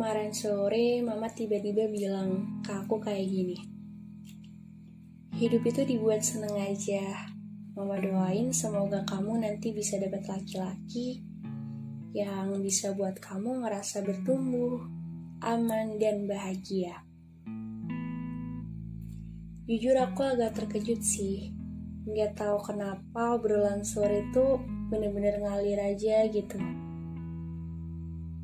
Kemarin sore, Mama tiba-tiba bilang ke aku kayak gini. Hidup itu dibuat seneng aja. Mama doain semoga kamu nanti bisa dapat laki-laki yang bisa buat kamu ngerasa bertumbuh, aman, dan bahagia. Jujur aku agak terkejut sih. Nggak tahu kenapa obrolan sore itu bener-bener ngalir aja gitu.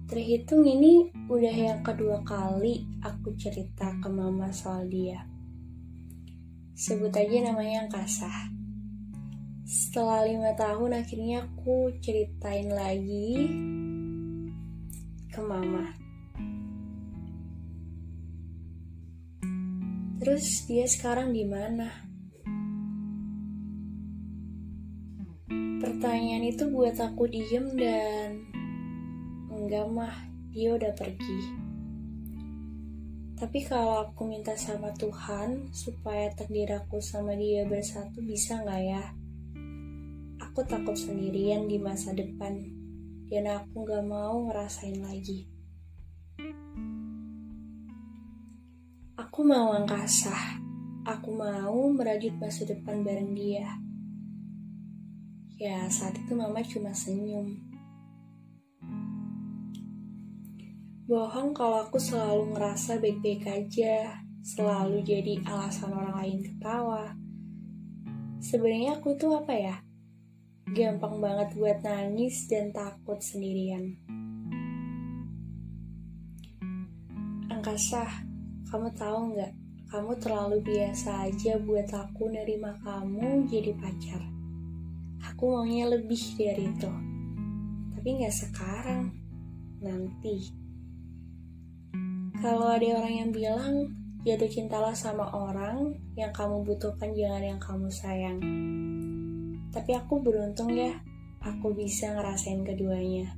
Terhitung ini udah yang kedua kali aku cerita ke mama soal dia. Sebut aja namanya kasah. Setelah lima tahun akhirnya aku ceritain lagi ke mama. Terus dia sekarang di mana? Pertanyaan itu buat aku diem dan enggak mah, dia udah pergi. Tapi kalau aku minta sama Tuhan supaya takdir aku sama dia bersatu bisa nggak ya? Aku takut sendirian di masa depan dan aku nggak mau ngerasain lagi. Aku mau angkasa. Aku mau merajut masa depan bareng dia. Ya, saat itu mama cuma senyum. Bohong kalau aku selalu ngerasa baik-baik aja, selalu jadi alasan orang lain ketawa. Sebenarnya aku tuh apa ya? Gampang banget buat nangis dan takut sendirian. Angkasa, kamu tahu nggak? Kamu terlalu biasa aja buat aku nerima kamu jadi pacar. Aku maunya lebih dari itu. Tapi nggak sekarang, nanti. Kalau ada orang yang bilang jatuh cintalah sama orang yang kamu butuhkan jangan yang kamu sayang. Tapi aku beruntung ya, aku bisa ngerasain keduanya.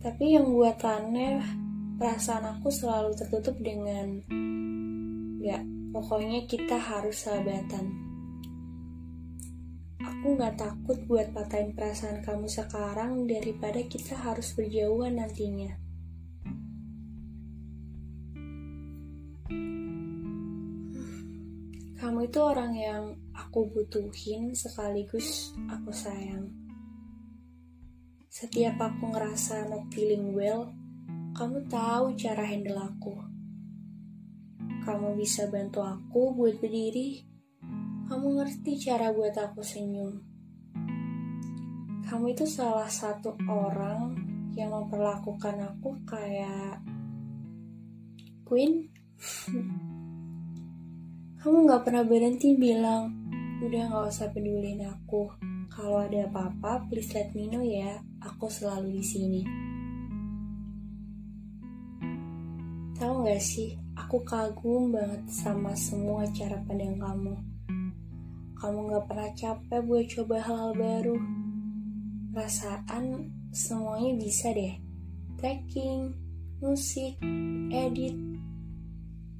Tapi yang buat aneh, perasaan aku selalu tertutup dengan Gak, pokoknya kita harus sahabatan. Aku gak takut buat patahin perasaan kamu sekarang daripada kita harus berjauhan nantinya. Kamu itu orang yang aku butuhin sekaligus aku sayang. Setiap aku ngerasa not feeling well, kamu tahu cara handle aku. Kamu bisa bantu aku buat berdiri. Kamu ngerti cara buat aku senyum. Kamu itu salah satu orang yang memperlakukan aku kayak queen. Kamu gak pernah berhenti bilang, udah gak usah pedulin aku. Kalau ada apa-apa, please let me know ya. Aku selalu di sini. Tahu gak sih, aku kagum banget sama semua cara pandang kamu. Kamu gak pernah capek buat coba hal-hal baru. Perasaan semuanya bisa deh. Tracking, musik, edit,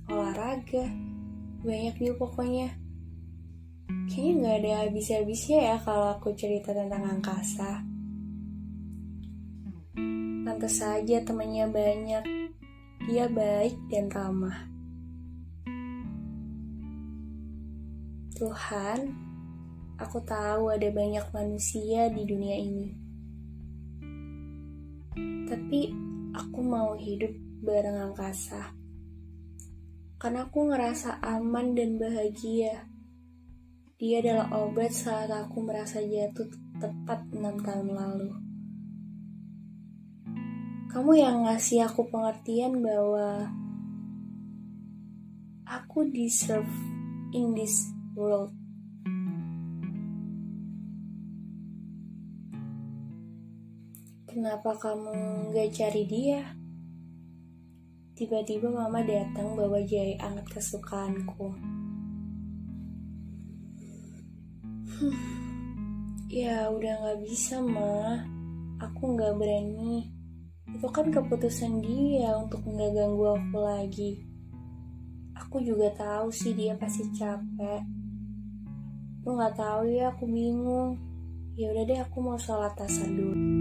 olahraga, banyak nih pokoknya. Kayaknya nggak ada habis-habisnya ya kalau aku cerita tentang angkasa. Pantes saja temannya banyak. Dia baik dan ramah. Tuhan aku tahu ada banyak manusia di dunia ini. Tapi aku mau hidup bareng angkasa karena aku ngerasa aman dan bahagia. Dia adalah obat saat aku merasa jatuh tepat enam tahun lalu. Kamu yang ngasih aku pengertian bahwa aku deserve in this world. Kenapa kamu gak cari dia? Tiba-tiba mama datang bawa jahe anget kesukaanku. Hmm, ya udah gak bisa ma, aku gak berani. Itu kan keputusan dia untuk nggak ganggu aku lagi. Aku juga tahu sih dia pasti capek. Lu nggak tahu ya, aku bingung. Ya udah deh, aku mau sholat asar dulu.